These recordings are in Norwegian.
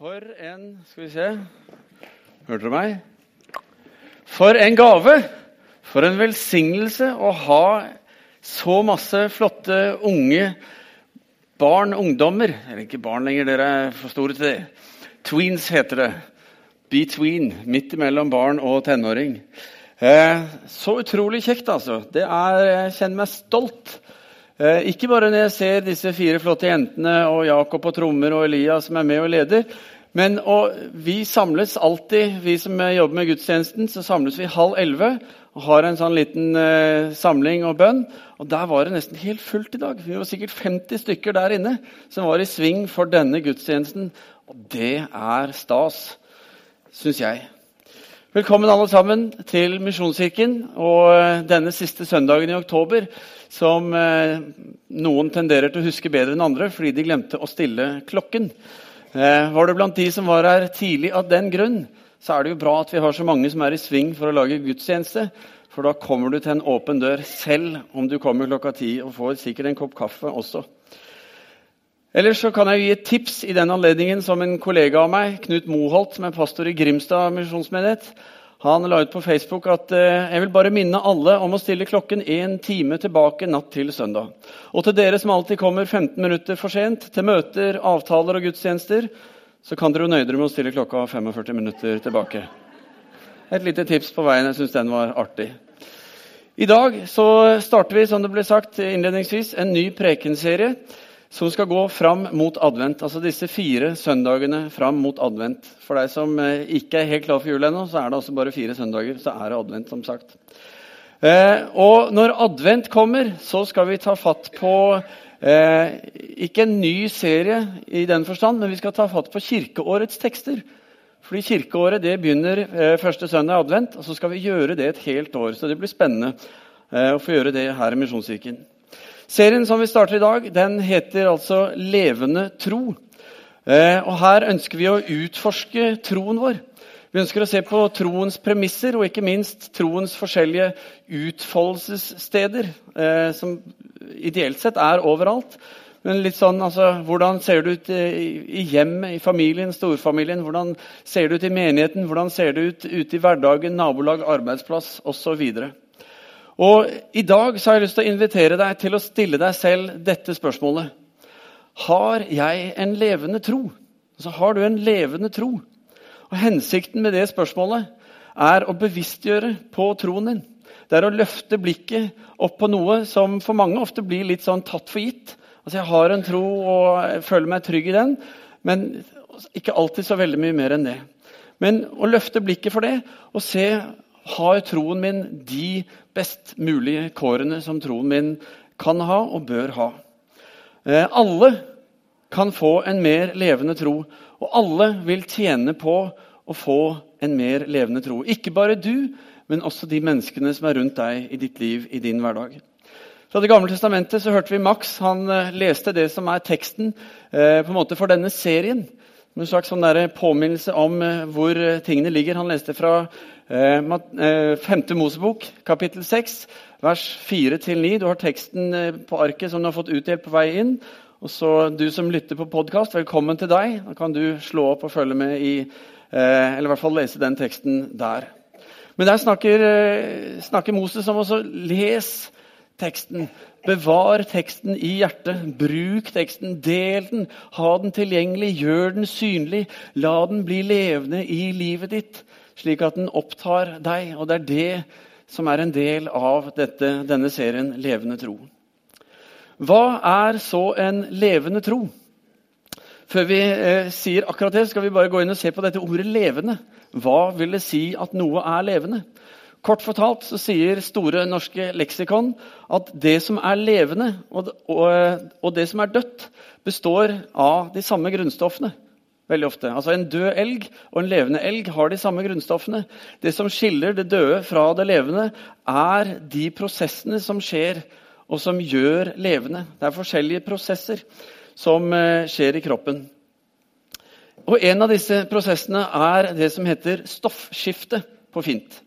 For en Skal vi se Hørte dere meg? For en gave! For en velsignelse å ha så masse flotte unge barn, ungdommer Eller ikke barn lenger, dere er for store til det. Tweens heter det. Between. Midt mellom barn og tenåring. Eh, så utrolig kjekt, altså. Det er, jeg kjenner meg stolt. Eh, ikke bare når jeg ser disse fire flotte jentene og Jakob på trommer og Elias som er med og leder, men og, vi samles alltid, vi som jobber med gudstjenesten, så samles vi halv elleve og har en sånn liten eh, samling og bønn. Og Der var det nesten helt fullt i dag. Vi var sikkert 50 stykker der inne som var i sving for denne gudstjenesten. Og det er stas, syns jeg. Velkommen alle sammen til Misjonskirken og eh, denne siste søndagen i oktober, som eh, noen tenderer til å huske bedre enn andre fordi de glemte å stille klokken. Eh, var du blant de som var her tidlig av den grunn, så er det jo bra at vi har så mange som er i sving for å lage gudstjeneste. For da kommer du til en åpen dør selv om du kommer klokka ti og får sikkert en kopp kaffe også. Ellers så kan jeg gi et tips i den anledningen som en kollega av meg, Knut Moholt, som er pastor i Grimstad misjonsmenighet, han la ut på Facebook at eh, jeg vil bare minne alle om å stille klokken én time tilbake natt til søndag. Og til dere som alltid kommer 15 minutter for sent til møter, avtaler og gudstjenester, så kan dere jo nøye dere med å stille klokka 45 minutter tilbake. Et lite tips på veien. Jeg syns den var artig. I dag så starter vi som det ble sagt innledningsvis, en ny prekenserie som skal gå fram mot advent. Altså disse fire søndagene fram mot advent. For deg som eh, ikke er helt klar for jul ennå, så er det altså bare fire søndager. Så er det advent, som sagt. Eh, og når advent kommer, så skal vi ta fatt på eh, ikke en ny serie i den forstand, men vi skal ta fatt på kirkeårets tekster. Fordi Kirkeåret det begynner første søndag i advent, og så skal vi gjøre det et helt år. Så det blir spennende å få gjøre det her i Misjonskirken. Serien som vi starter i dag, den heter altså 'Levende tro'. Eh, og Her ønsker vi å utforske troen vår. Vi ønsker å se på troens premisser og ikke minst troens forskjellige utfoldelsessteder, eh, som ideelt sett er overalt. Men litt sånn, altså, Hvordan ser det ut i hjemmet, i familien, storfamilien? Hvordan ser det ut i menigheten? Hvordan ser det ut ute i hverdagen, nabolag, arbeidsplass osv.? Og I dag så har jeg lyst til å invitere deg til å stille deg selv dette spørsmålet. Har jeg en levende tro? Altså, Har du en levende tro? Og Hensikten med det spørsmålet er å bevisstgjøre på troen din. Det er å løfte blikket opp på noe som for mange ofte blir litt sånn tatt for gitt. Altså, Jeg har en tro og føler meg trygg i den, men ikke alltid så veldig mye mer enn det. Men å løfte blikket for det og se har troen min de best mulige kårene som troen min kan ha og bør ha? Eh, alle kan få en mer levende tro, og alle vil tjene på å få en mer levende tro. Ikke bare du, men også de menneskene som er rundt deg i ditt liv, i din hverdag. Fra Det gamle testamentet så hørte vi Max han eh, leste det som er teksten eh, på en måte for denne serien. En slags sånn påminnelse om eh, hvor tingene ligger. Han leste fra 5. Eh, Mosebok, kapittel 6, vers 4-9. Du har teksten eh, på arket som du har fått utdelt på vei inn. Og så Du som lytter på podkast, velkommen til deg. Da kan du slå opp og følge med i eh, Eller i hvert fall lese den teksten der. Men der snakker, snakker Moses om også les teksten. Bevar teksten i hjertet. Bruk teksten. Del den. Ha den tilgjengelig. Gjør den synlig. La den bli levende i livet ditt slik at den opptar deg. Og det er det som er en del av dette, denne serien Levende tro. Hva er så en levende tro? Før vi eh, sier akkurat det, skal vi bare gå inn og se på dette ordet 'levende'. Hva vil det si at noe er levende? Kort fortalt så sier Store norske leksikon at det som er levende og, og, og det som er dødt, består av de samme grunnstoffene veldig ofte. Altså En død elg og en levende elg har de samme grunnstoffene. Det som skiller det døde fra det levende, er de prosessene som skjer, og som gjør levende. Det er forskjellige prosesser som eh, skjer i kroppen. Og En av disse prosessene er det som heter stoffskifte på fint.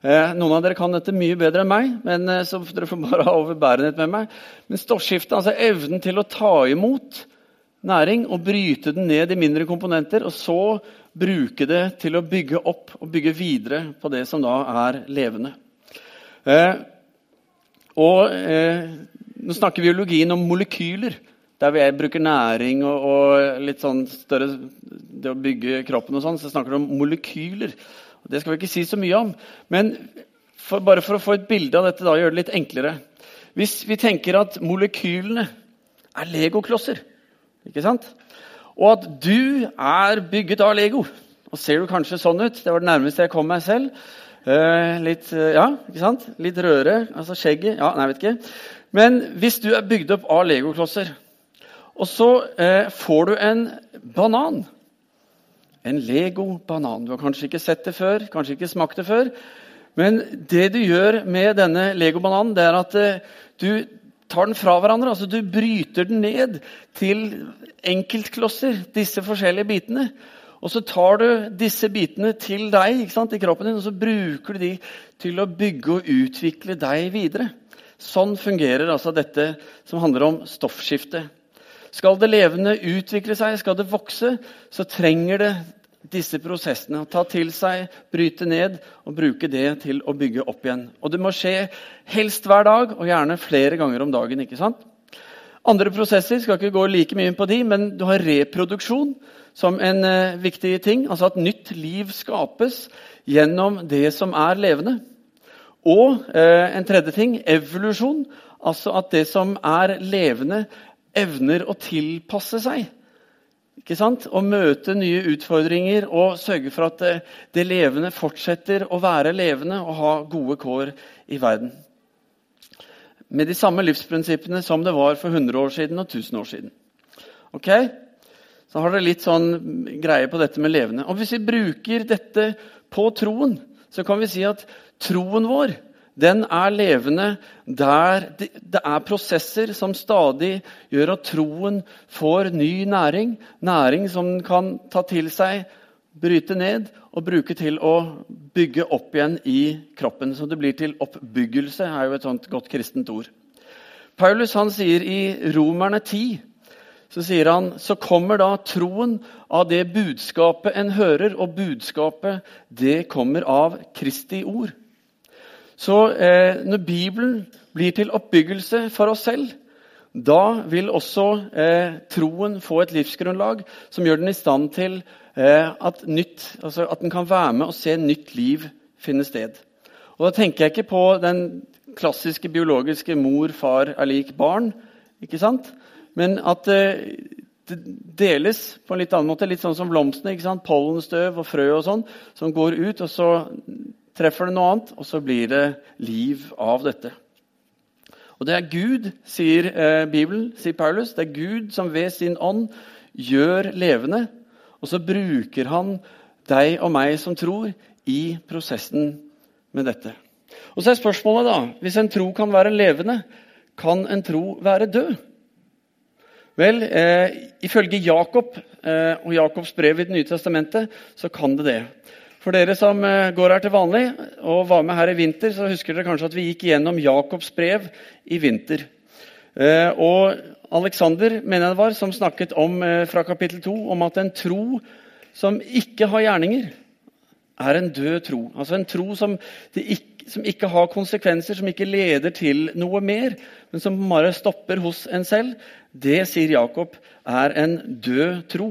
Eh, noen av dere kan dette mye bedre enn meg, men eh, så dere får bare ha overbærenhet med meg. Men stoffskiftet, altså evnen til å ta imot næring og bryte den ned i mindre komponenter, og så bruke det til å bygge opp og bygge videre på det som da er levende. Eh, og Nå snakker biologien om molekyler, der vi bruker næring og, og, litt sånn større det å bygge kroppen og sånn, så snakker vi om molekyler. Det skal vi ikke si så mye om. Men for, bare for å få et bilde av dette, da, gjøre det litt enklere Hvis vi tenker at molekylene er legoklosser, ikke sant? og at du er bygget av Lego Og ser du kanskje sånn ut? Det var det nærmeste jeg kom meg selv. Eh, litt eh, ja, ikke sant? Litt røre. Altså skjegget ja, Nei, jeg vet ikke. Men hvis du er bygd opp av legoklosser, og så eh, får du en banan En Lego-banan. Du har kanskje ikke sett det før, kanskje ikke smakt det før. Men det du gjør med denne Lego-bananen, det er at eh, du tar den fra hverandre. altså Du bryter den ned til enkeltklosser, disse forskjellige bitene. Og så tar du disse bitene til deg sant, i kroppen din, og så bruker du de til å bygge og utvikle deg videre. Sånn fungerer altså dette som handler om stoffskifte. Skal det levende utvikle seg, skal det vokse, så trenger det disse prosessene. Å ta til seg, bryte ned og bruke det til å bygge opp igjen. Og det må skje helst hver dag, og gjerne flere ganger om dagen. ikke sant? Andre prosesser skal ikke gå like mye inn på de, men du har reproduksjon som en eh, viktig ting. Altså at nytt liv skapes gjennom det som er levende. Og eh, en tredje ting evolusjon. Altså at det som er levende, evner å tilpasse seg. Ikke sant? Å møte nye utfordringer og sørge for at det, eh, det levende fortsetter å være levende og ha gode kår i verden. Med de samme livsprinsippene som det var for 100 år siden og 1000 år siden. Ok? så har dere litt sånn greie på dette med levende. Og Hvis vi bruker dette på troen, så kan vi si at troen vår den er levende der det er prosesser som stadig gjør at troen får ny næring. Næring som den kan ta til seg, bryte ned og bruke til å bygge opp igjen i kroppen. Så det blir til oppbyggelse, er jo et sånt godt kristent ord. Paulus han sier i Romerne 10 så sier han så kommer da troen av det budskapet en hører, og budskapet det kommer av Kristi ord. Så eh, når Bibelen blir til oppbyggelse for oss selv, da vil også eh, troen få et livsgrunnlag som gjør den i stand til eh, at, nytt, altså at den kan være med og se nytt liv finne sted. Og Da tenker jeg ikke på den klassiske biologiske mor, far er lik barn. ikke sant? Men at eh, det deles på en litt annen måte. Litt sånn som blomstene. ikke sant? Pollenstøv og frø og sånn som går ut, og så treffer det noe annet, og så blir det liv av dette. Og det er Gud, sier eh, Bibelen, sier Paulus. Det er Gud som ved sin ånd gjør levende. Og så bruker han deg og meg som tror, i prosessen med dette. Og så er spørsmålet, da Hvis en tro kan være levende, kan en tro være død? Vel, eh, ifølge Jakob eh, og Jakobs brev i Det nye testamentet så kan det det. For dere som eh, går her til vanlig og var med her i vinter, så husker dere kanskje at vi gikk gjennom Jakobs brev i vinter. Eh, og Alexander mener jeg det var, som snakket om eh, fra kapittel 2 om at en tro som ikke har gjerninger, er en død tro. Altså en tro som ikke, som ikke har konsekvenser, som ikke leder til noe mer, men som bare stopper hos en selv. Det, sier Jakob, er en død tro.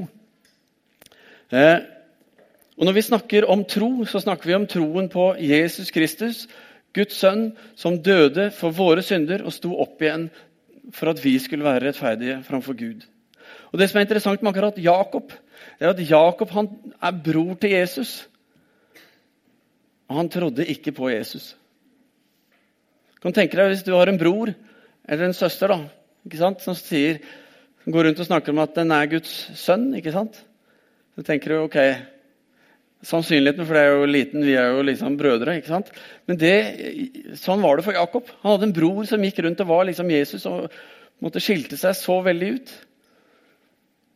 Eh, og Når vi snakker om tro, så snakker vi om troen på Jesus Kristus, Guds sønn, som døde for våre synder og sto opp igjen for at vi skulle være rettferdige framfor Gud. Og Det som er interessant med akkurat Jakob, er at Jakob han er bror til Jesus. Og han trodde ikke på Jesus. Kan tenke deg Hvis du har en bror eller en søster da, som sier, går rundt og snakker om at den er Guds sønn. ikke sant? Så tenker du ok, Sannsynligheten for det er jo liten, vi er jo liksom brødre. ikke sant? Men det, sånn var det for Jakob. Han hadde en bror som gikk rundt og var liksom Jesus og måtte skilte seg så veldig ut.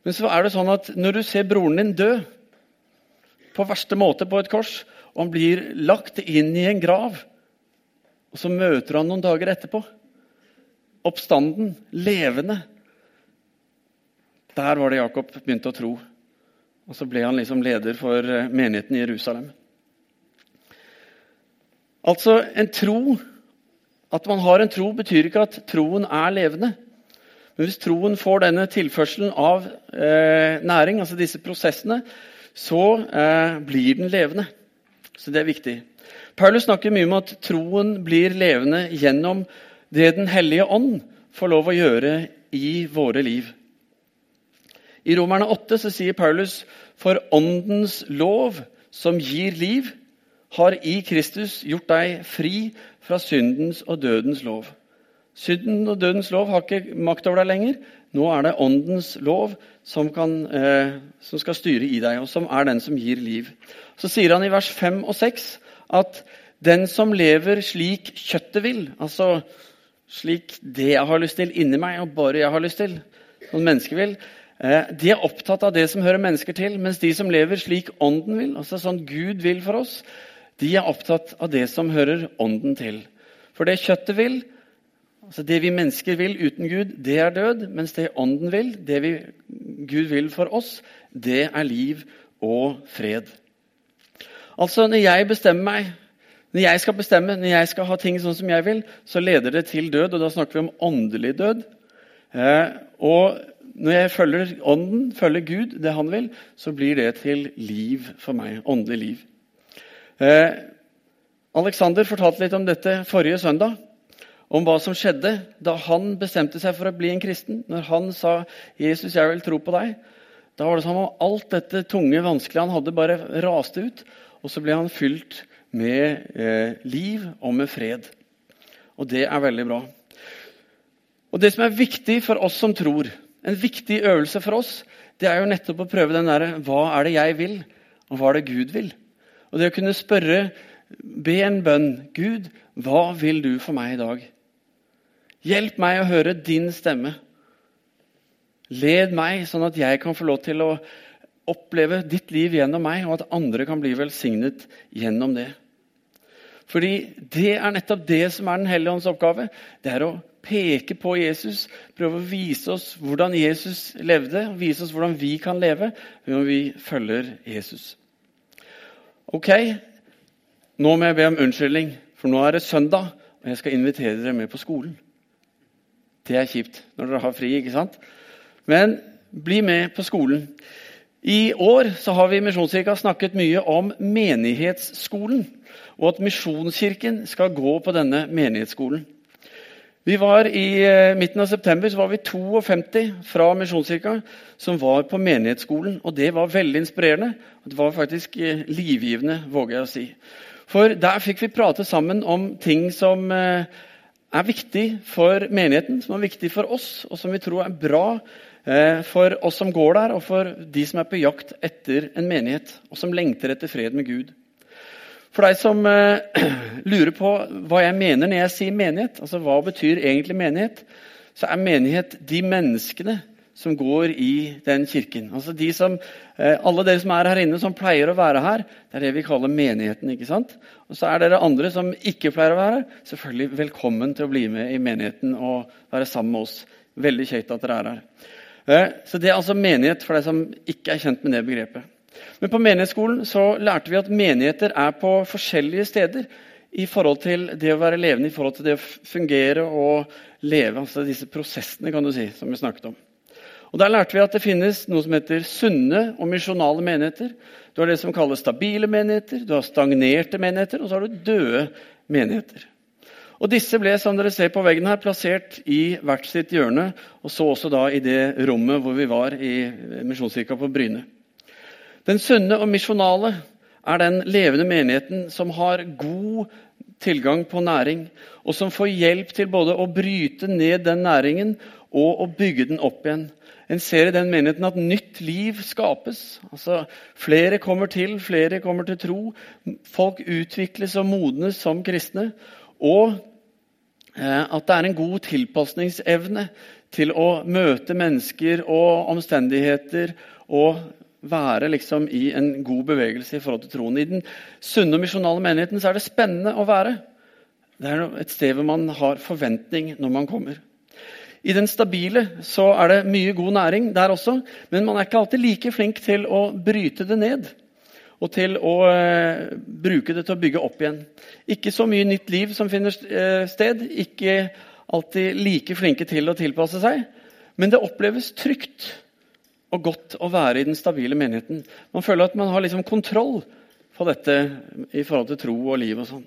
Men så er det sånn at når du ser broren din dø på verste måte på et kors, og han blir lagt inn i en grav, og så møter han noen dager etterpå oppstanden, levende. Der var det Jakob begynte å tro. Og så ble han liksom leder for eh, menigheten i Jerusalem. Altså, en tro At man har en tro, betyr ikke at troen er levende. Men hvis troen får denne tilførselen av eh, næring, altså disse prosessene, så eh, blir den levende. Så det er viktig. Paulus snakker mye om at troen blir levende gjennom det Den hellige ånd får lov å gjøre i våre liv. I Romerne 8 så sier Paulus for åndens lov, som gir liv, har i Kristus gjort deg fri fra syndens og dødens lov. Synden og dødens lov har ikke makt over deg lenger. Nå er det åndens lov som, kan, eh, som, skal styre i deg, og som er den som gir liv. Så sier han i vers 5 og 6 at den som lever slik kjøttet vil, altså slik det jeg har lyst til inni meg, og bare jeg har lyst til, som mennesker vil, de er opptatt av det som hører mennesker til, mens de som lever slik ånden vil, altså sånn Gud vil for oss, de er opptatt av det som hører ånden til. For det kjøttet vil, altså det vi mennesker vil uten Gud, det er død. Mens det ånden vil, det vi, Gud vil for oss, det er liv og fred. Altså, når jeg bestemmer meg, når jeg skal bestemme, når jeg skal ha ting sånn som jeg vil, så leder det til død, og da snakker vi om åndelig død. Eh, og når jeg følger ånden, følger Gud, det han vil, så blir det til liv for meg. Åndelig liv. Eh, Alexander fortalte litt om dette forrige søndag. Om hva som skjedde da han bestemte seg for å bli en kristen. Når han sa 'Jesus, jeg vil tro på deg', da var det som om alt dette tunge, vanskelige han hadde, bare raste ut. Og så ble han fylt med eh, liv og med fred. Og det er veldig bra. Og Det som er viktig for oss som tror, en viktig øvelse for oss, det er jo nettopp å prøve den derre Hva er det jeg vil, og hva er det Gud vil? Og det å kunne spørre, be en bønn Gud, hva vil du for meg i dag? Hjelp meg å høre din stemme. Led meg, sånn at jeg kan få lov til å oppleve ditt liv gjennom meg, og at andre kan bli velsignet gjennom det. Fordi det er nettopp det som er Den hellige ånds oppgave. Det er å peke på Jesus, prøve å vise oss hvordan Jesus levde, vise oss hvordan vi kan leve når vi følger Jesus. Ok, nå må jeg be om unnskyldning, for nå er det søndag, og jeg skal invitere dere med på skolen. Det er kjipt når dere har fri, ikke sant? Men bli med på skolen. I år så har vi i Misjonskirka snakket mye om menighetsskolen, og at Misjonskirken skal gå på denne menighetsskolen. Vi var I eh, midten av september så var vi 52 fra Misjonskirka som var på menighetsskolen. og Det var veldig inspirerende. Det var faktisk eh, livgivende, våger jeg å si. For der fikk vi prate sammen om ting som eh, er viktig for menigheten, som er viktig for oss, og som vi tror er bra for oss som går der, og for de som er på jakt etter en menighet, og som lengter etter fred med Gud. For deg som uh, lurer på hva jeg mener når jeg sier menighet, altså hva betyr egentlig menighet, så er menighet de menneskene som går i den kirken. Altså de som, uh, Alle dere som er her inne, som pleier å være her, det er det vi kaller menigheten. ikke sant? Og så er dere andre som ikke pleier å være her, selvfølgelig velkommen til å bli med i menigheten og være sammen med oss. Veldig kjekt at dere er her. Uh, så Det er altså menighet for deg som ikke er kjent med det begrepet. Men på menighetsskolen så lærte vi at menigheter er på forskjellige steder i forhold til det å være levende, i forhold til det å fungere og leve. altså Disse prosessene kan du si, som vi snakket om. Og Der lærte vi at det finnes noe som heter sunne og misjonale menigheter. Du har det som kalles stabile menigheter, du har stagnerte menigheter, og så har du døde menigheter. Og Disse ble som dere ser på veggen her, plassert i hvert sitt hjørne, og så også da i det rommet hvor vi var i Misjonskirka på Bryne. Den sunne og misjonale er den levende menigheten som har god tilgang på næring, og som får hjelp til både å bryte ned den næringen og å bygge den opp igjen. En ser i den menigheten at nytt liv skapes. Altså, Flere kommer til, flere kommer til tro. Folk utvikles og modnes som kristne. Og eh, at det er en god tilpasningsevne til å møte mennesker og omstendigheter og være liksom i en god bevegelse i forhold til troen. I den sunne misjonale menigheten så er det spennende å være. Det er et sted hvor man har forventning når man kommer. I den stabile så er det mye god næring der også, men man er ikke alltid like flink til å bryte det ned. Og til å eh, bruke det til å bygge opp igjen. Ikke så mye nytt liv som finner eh, sted. Ikke alltid like flinke til å tilpasse seg. Men det oppleves trygt og godt å være i den stabile menigheten. Man føler at man har liksom kontroll på dette i forhold til tro og liv og sånn.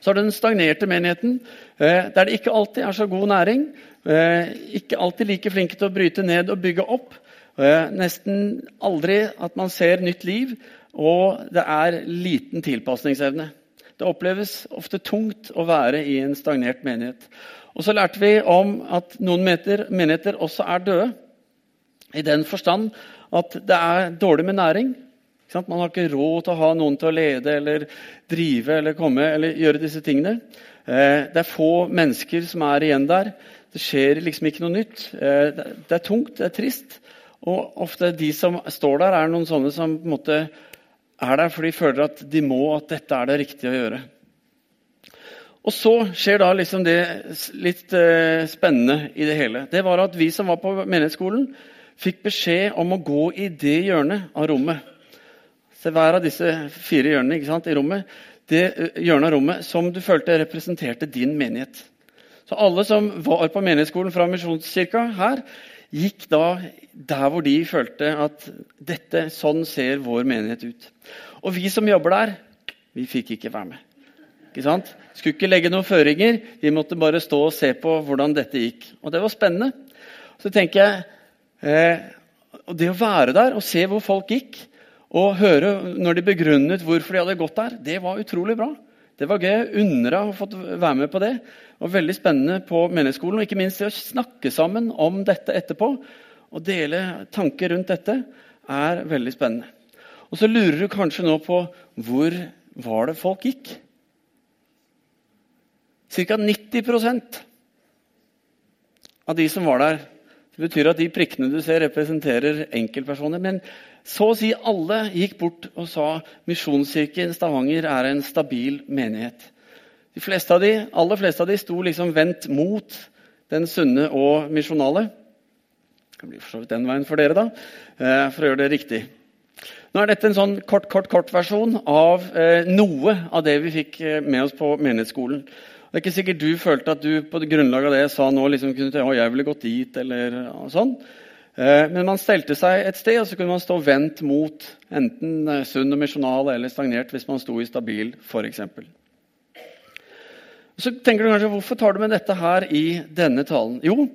Så har du den stagnerte menigheten, eh, der det ikke alltid er så god næring. Eh, ikke alltid like flinke til å bryte ned og bygge opp. Eh, nesten aldri at man ser nytt liv, og det er liten tilpasningsevne. Det oppleves ofte tungt å være i en stagnert menighet. Og så lærte vi om at noen menigheter også er døde. I den forstand at det er dårlig med næring. Man har ikke råd til å ha noen til å lede eller drive eller komme eller gjøre disse tingene. Eh, det er få mennesker som er igjen der. Det skjer liksom ikke noe nytt. Eh, det er tungt, det er trist. Og ofte de som står der, er noen sånne som på en måte er der fordi de føler at de må, at dette er det riktige å gjøre. Og så skjer da liksom det litt eh, spennende i det hele. Det var at vi som var på menighetsskolen, fikk beskjed om å gå i det hjørnet av rommet Se hver av disse fire hjørnene sant, i rommet, det hjørnet av rommet som du følte representerte din menighet. Så alle som var på menighetsskolen fra Misjonskirka her, gikk da der hvor de følte at dette, sånn ser vår menighet ut. Og vi som jobber der, vi fikk ikke være med. Ikke sant? Skulle ikke legge noen føringer. Vi måtte bare stå og se på hvordan dette gikk. Og det var spennende. Så tenker jeg eh, Det å være der og se hvor folk gikk, og høre når de begrunnet hvorfor de hadde gått der, det var utrolig bra. Det var gøy. Undra å fått være med på det. Og Veldig spennende på menighetsskolen. Og ikke minst det å snakke sammen om dette etterpå og dele tanker rundt dette er veldig spennende. Og så lurer du kanskje nå på hvor var det folk gikk? Ca. 90% av de som var der. Det betyr at de prikkene du ser, representerer enkeltpersoner. Men så å si alle gikk bort og sa Misjonskirken Stavanger er en stabil menighet. De fleste av de, aller fleste av de sto liksom vendt mot den sunne og misjonale. Det blir for så vidt den veien for dere, da, eh, for å gjøre det riktig. Nå er dette en sånn kort kort, kort versjon av eh, noe av det vi fikk eh, med oss på menighetsskolen. Det er ikke sikkert du følte at du på grunnlag av det sa nå, liksom kunne å, jeg ville gått dit, eller sånn. Eh, men man stelte seg et sted, og så kunne man stå vendt mot enten eh, sunn og misjonal eller stagnert hvis man sto i stabil, f.eks. Så tenker du kanskje, Hvorfor tar du med dette her i denne talen? Jo,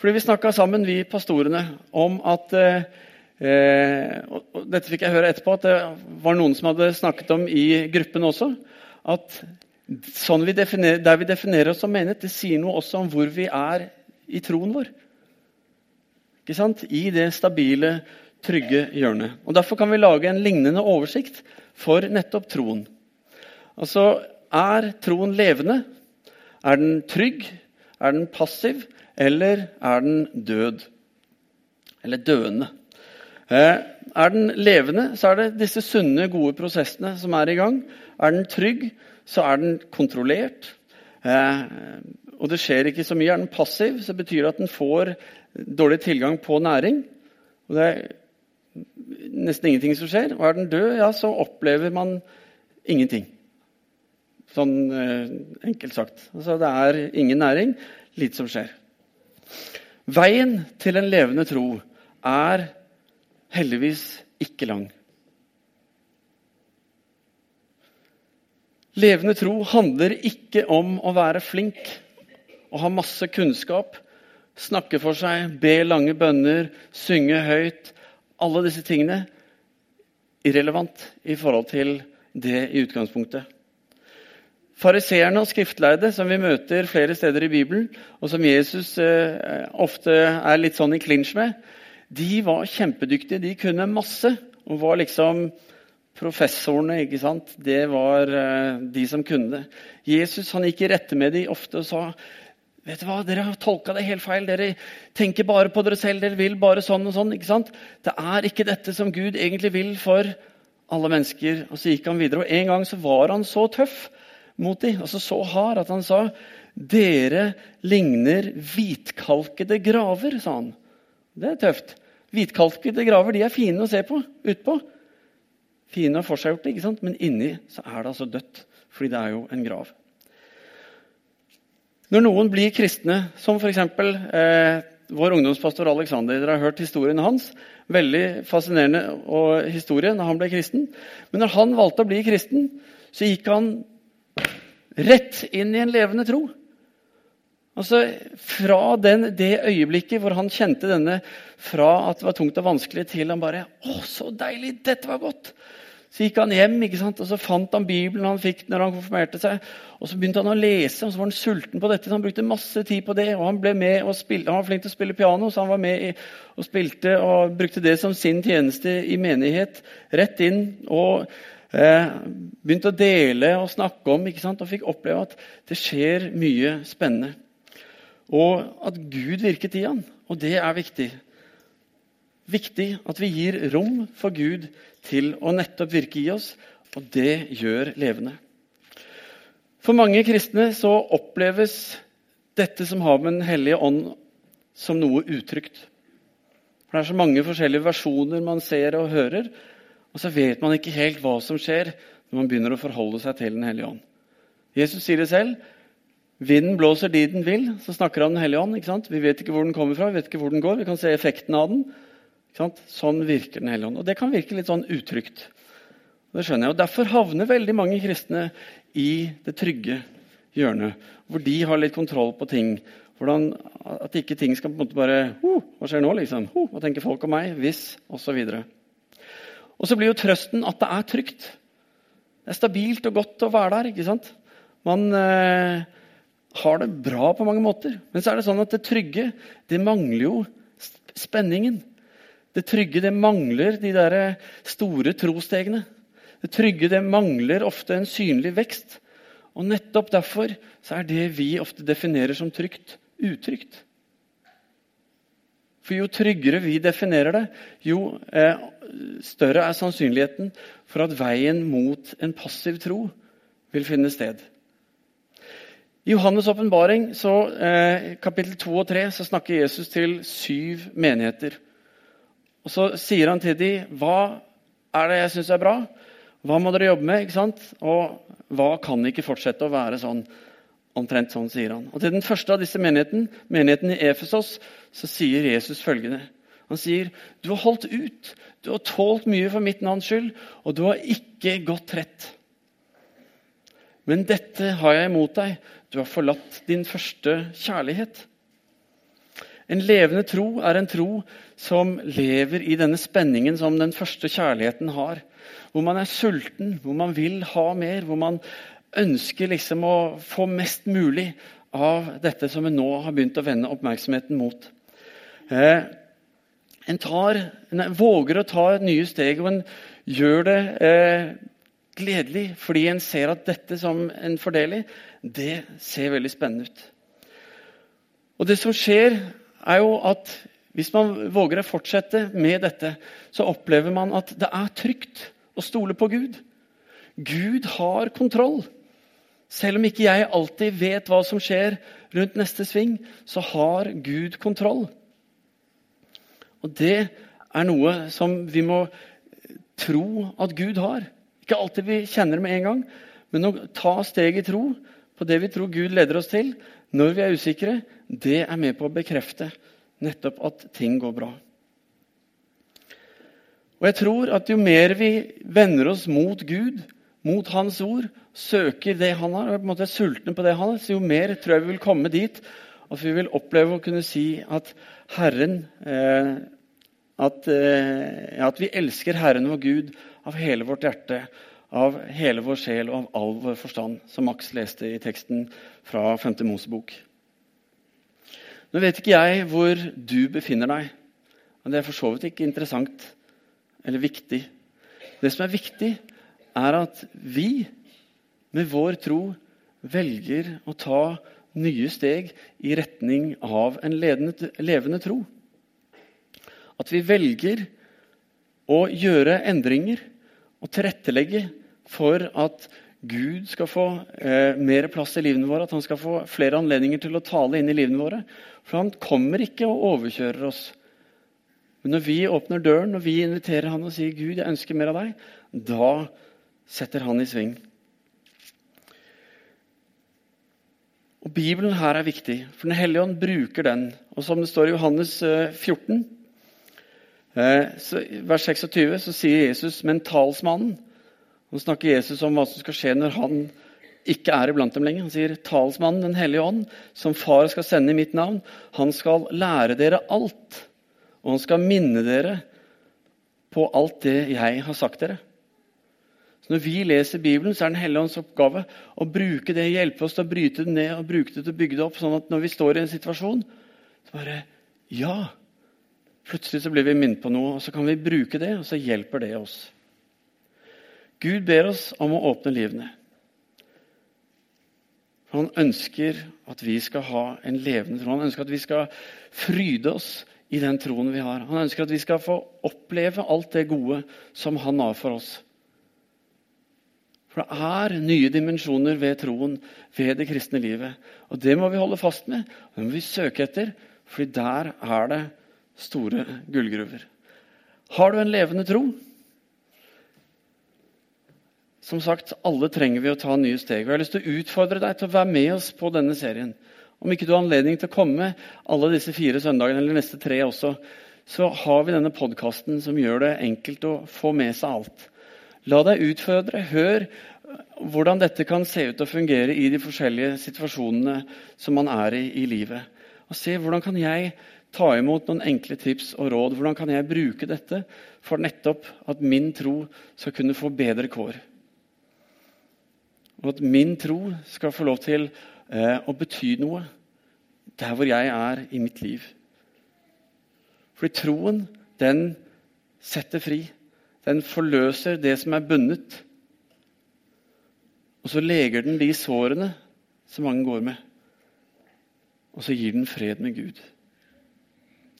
fordi vi snakka sammen, vi pastorene, om at eh, og Dette fikk jeg høre etterpå, at det var noen som hadde snakket om i gruppen også. At sånn vi der vi definerer oss som menighet, det sier noe også om hvor vi er i troen vår Ikke sant? i det stabile, trygge hjørnet. Og Derfor kan vi lage en lignende oversikt for nettopp troen. Altså, Er troen levende? Er den trygg? Er den passiv? Eller er den død? Eller døende? Eh, er den levende, så er det disse sunne, gode prosessene som er i gang. Er den trygg, så er den kontrollert. Eh, og det skjer ikke så mye. Er den passiv, så betyr det at den får dårlig tilgang på næring. og Det er nesten ingenting som skjer. Og er den død, ja, så opplever man ingenting. Sånn eh, enkelt sagt. Altså, det er ingen næring, lite som skjer. Veien til en levende tro er heldigvis ikke lang. Levende tro handler ikke om å være flink og ha masse kunnskap snakke for seg, be lange bønner, synge høyt Alle disse tingene irrelevant i forhold til det i utgangspunktet. Fariseerne og skriftlærde, som vi møter flere steder i Bibelen, og som Jesus eh, ofte er litt sånn i klinsj med, de var kjempedyktige. De kunne masse og var liksom professorene. ikke sant? Det var eh, de som kunne det. Jesus han gikk i rette med dem ofte og sa Vet du hva, Dere har tolka det helt feil. Dere tenker bare på dere selv. Dere vil bare sånn og sånn. ikke sant? Det er ikke dette som Gud egentlig vil for alle mennesker. Og så gikk han videre. Og En gang så var han så tøff mot dem, altså så hard, at han sa Dere ligner hvitkalkede graver, sa han. Det er tøft. Hvitkalkede graver de er fine å se på utpå. Fine og forseggjorte, ikke sant? men inni så er det altså dødt. Fordi det er jo en grav. Når noen blir kristne, som f.eks. Eh, vår ungdomspastor Alexander Dere har hørt historien hans. Veldig fascinerende historie når han ble kristen. Men når han valgte å bli kristen, så gikk han rett inn i en levende tro. Altså, Fra den, det øyeblikket hvor han kjente denne fra at det var tungt og vanskelig, til han bare Å, så deilig! Dette var godt! Så gikk han hjem ikke sant? og så fant han Bibelen han fikk når han konfirmerte seg. og Så begynte han å lese, og så var han sulten på dette. så Han brukte masse tid på det. og Han ble med og spilte, han var flink til å spille piano, så han var med og spilte og brukte det som sin tjeneste i menighet. Rett inn og eh, begynte å dele og snakke om ikke sant? og fikk oppleve at det skjer mye spennende. Og at Gud virket i han. Og det er viktig. Viktig at vi gir rom for Gud til å nettopp virke i oss, og det gjør levende. For mange kristne så oppleves dette som har med Den hellige ånd, som noe utrygt. For Det er så mange forskjellige versjoner man ser og hører, og så vet man ikke helt hva som skjer når man begynner å forholde seg til Den hellige ånd. Jesus sier det selv. Vinden blåser dit den vil. Så snakker han Den hellige ånd. ikke sant? Vi vet ikke hvor den kommer fra, vi vet ikke hvor den går. Vi kan se effekten av den. Sånn virker Den hellige ånd. Og det kan virke litt sånn utrygt. Det skjønner jeg. Og Derfor havner veldig mange kristne i det trygge hjørnet, hvor de har litt kontroll på ting. Hvordan, at ikke ting skal på en måte bare oh, Hva skjer nå, liksom? Oh, hva tenker folk om meg? Hvis? Og så videre. Og så blir jo trøsten at det er trygt. Det er stabilt og godt å være der. ikke sant? Man... Eh, har det bra på mange måter. Men så er det sånn at det trygge det mangler jo spenningen. Det trygge det mangler de der store trostegene. Det trygge det mangler ofte en synlig vekst. Og nettopp derfor så er det vi ofte definerer som trygt, utrygt. For jo tryggere vi definerer det, jo eh, større er sannsynligheten for at veien mot en passiv tro vil finne sted. I Johannes' åpenbaring, eh, kapittel 2 og 3, så snakker Jesus til syv menigheter. Og Så sier han til dem hva er det jeg syns er bra, hva må dere jobbe med, ikke sant? og hva kan ikke fortsette å være sånn. Omtrent sånn, sier han. Og Til den første av disse menighetene, menigheten i Efesos, så sier Jesus følgende. Han sier, 'Du har holdt ut, du har tålt mye for mitt navns skyld, og du har ikke gått rett.' Men dette har jeg imot deg. Du har forlatt din første kjærlighet. En levende tro er en tro som lever i denne spenningen som den første kjærligheten har. Hvor man er sulten, hvor man vil ha mer, hvor man ønsker liksom å få mest mulig av dette som en nå har begynt å vende oppmerksomheten mot. Eh, en, tar, en våger å ta nye steg, og en gjør det eh, gledelig fordi en ser at dette som en fordeler, det ser veldig spennende ut. Og det som skjer, er jo at hvis man våger å fortsette med dette, så opplever man at det er trygt å stole på Gud. Gud har kontroll. Selv om ikke jeg alltid vet hva som skjer rundt neste sving, så har Gud kontroll. Og det er noe som vi må tro at Gud har. Ikke alltid vi kjenner det med en gang, men å ta steg i tro på det vi tror Gud leder oss til når vi er usikre, det er med på å bekrefte nettopp at ting går bra. Og jeg tror at Jo mer vi vender oss mot Gud, mot Hans ord, søker det Han har, og på en måte er sultne på det Han har, så jo mer tror jeg vi vil komme dit at vi vil oppleve å kunne si at Herren eh, at, eh, at vi elsker Herren vår Gud av hele vårt hjerte, av hele vår sjel og av all vår forstand, som Max leste i teksten fra 5. Mosebok. Nå vet ikke jeg hvor du befinner deg, men det er for så vidt ikke interessant eller viktig. Det som er viktig, er at vi med vår tro velger å ta nye steg i retning av en ledende, levende tro. At vi velger å gjøre endringer og tilrettelegge for at Gud skal få eh, mer plass i livene våre, at han skal få flere anledninger til å tale inn i livene våre. For han kommer ikke og overkjører oss. Men når vi åpner døren, når vi inviterer han og sier 'Gud, jeg ønsker mer av deg', da setter han i sving. Og Bibelen her er viktig, for Den hellige ånd bruker den. Og som det står i Johannes 14, eh, eh, vers 26, så sier Jesus men talsmannen nå snakker Jesus om hva som skal skje når han ikke er iblant dem lenger. Han sier talsmannen, Den hellige ånd, som far skal sende i mitt navn, han skal lære dere alt. Og han skal minne dere på alt det jeg har sagt dere. Så Når vi leser Bibelen, så er Den hellige ånds oppgave å bruke det, hjelpe oss til å bryte det ned og bruke det til å bygge det opp, sånn at når vi står i en situasjon, så bare Ja! Plutselig så blir vi minnet på noe, og så kan vi bruke det, og så hjelper det oss. Gud ber oss om å åpne livene. Han ønsker at vi skal ha en levende tro. Han ønsker at vi skal fryde oss i den troen vi har. Han ønsker at vi skal få oppleve alt det gode som han har for oss. For det er nye dimensjoner ved troen, ved det kristne livet. Og det må vi holde fast med. og Det må vi søke etter, for der er det store gullgruver. Har du en levende tro? Som sagt, alle trenger vi å ta nye steg. Og Jeg har lyst til å utfordre deg til å være med oss på denne serien. Om ikke du har anledning til å komme alle disse fire søndagene, eller neste tre også, så har vi denne podkasten som gjør det enkelt å få med seg alt. La deg utfordre. Hør hvordan dette kan se ut og fungere i de forskjellige situasjonene som man er i i livet. Og se hvordan kan jeg ta imot noen enkle tips og råd. Hvordan kan jeg bruke dette for nettopp at min tro skal kunne få bedre kår? Og at min tro skal få lov til eh, å bety noe der hvor jeg er i mitt liv. Fordi troen, den setter fri. Den forløser det som er bundet. Og så leger den de sårene som mange går med. Og så gir den fred med Gud.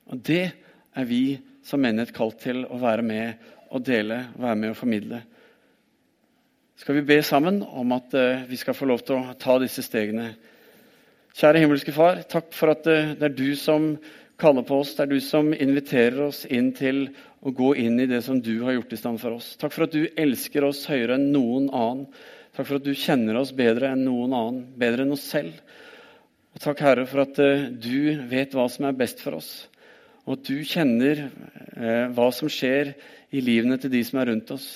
Og det er vi som menighet kalt til å være med og dele, være med og formidle skal vi be sammen om at uh, vi skal få lov til å ta disse stegene. Kjære himmelske Far, takk for at uh, det er du som kaller på oss. Det er du som inviterer oss inn til å gå inn i det som du har gjort i stand for oss. Takk for at du elsker oss høyere enn noen annen. Takk for at du kjenner oss bedre enn noen annen, bedre enn oss selv. Og takk, Herre, for at uh, du vet hva som er best for oss. Og at du kjenner hva som skjer i livene til de som er rundt oss.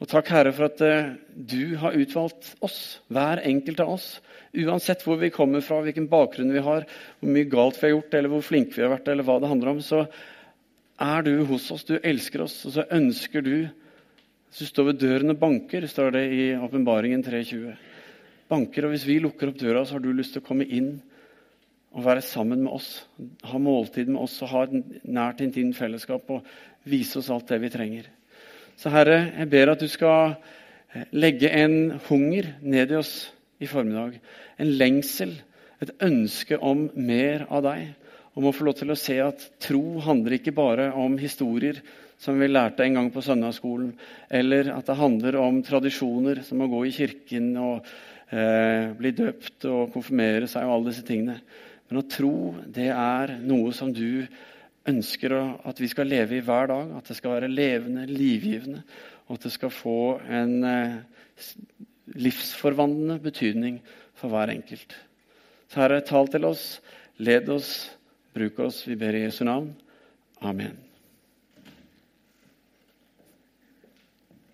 Og takk, Herre, for at eh, du har utvalgt oss, hver enkelt av oss. Uansett hvor vi kommer fra, hvilken bakgrunn vi har, hvor mye galt vi har gjort, eller hvor flinke vi har vært, eller hva det handler om, så er du hos oss. Du elsker oss, og så ønsker du Så står ved døren og banker, står det i Åpenbaringen 3.20. Banker, og hvis vi lukker opp døra, så har du lyst til å komme inn og være sammen med oss. Ha måltid med oss og ha et nært, intimt fellesskap og vise oss alt det vi trenger. Så Herre, jeg ber at du skal eh, legge en hunger ned i oss i formiddag. En lengsel, et ønske om mer av deg. Om å få lov til å se at tro handler ikke bare om historier som vi lærte en gang på søndagsskolen, eller at det handler om tradisjoner som å gå i kirken og eh, bli døpt og konfirmere seg og alle disse tingene. Men å tro, det er noe som du ønsker at vi skal leve i hver dag. At det skal være levende, livgivende, og at det skal få en eh, livsforvandlende betydning for hver enkelt. Så Herre, tal til oss, led oss, bruk oss. Vi ber i Jesu navn. Amen.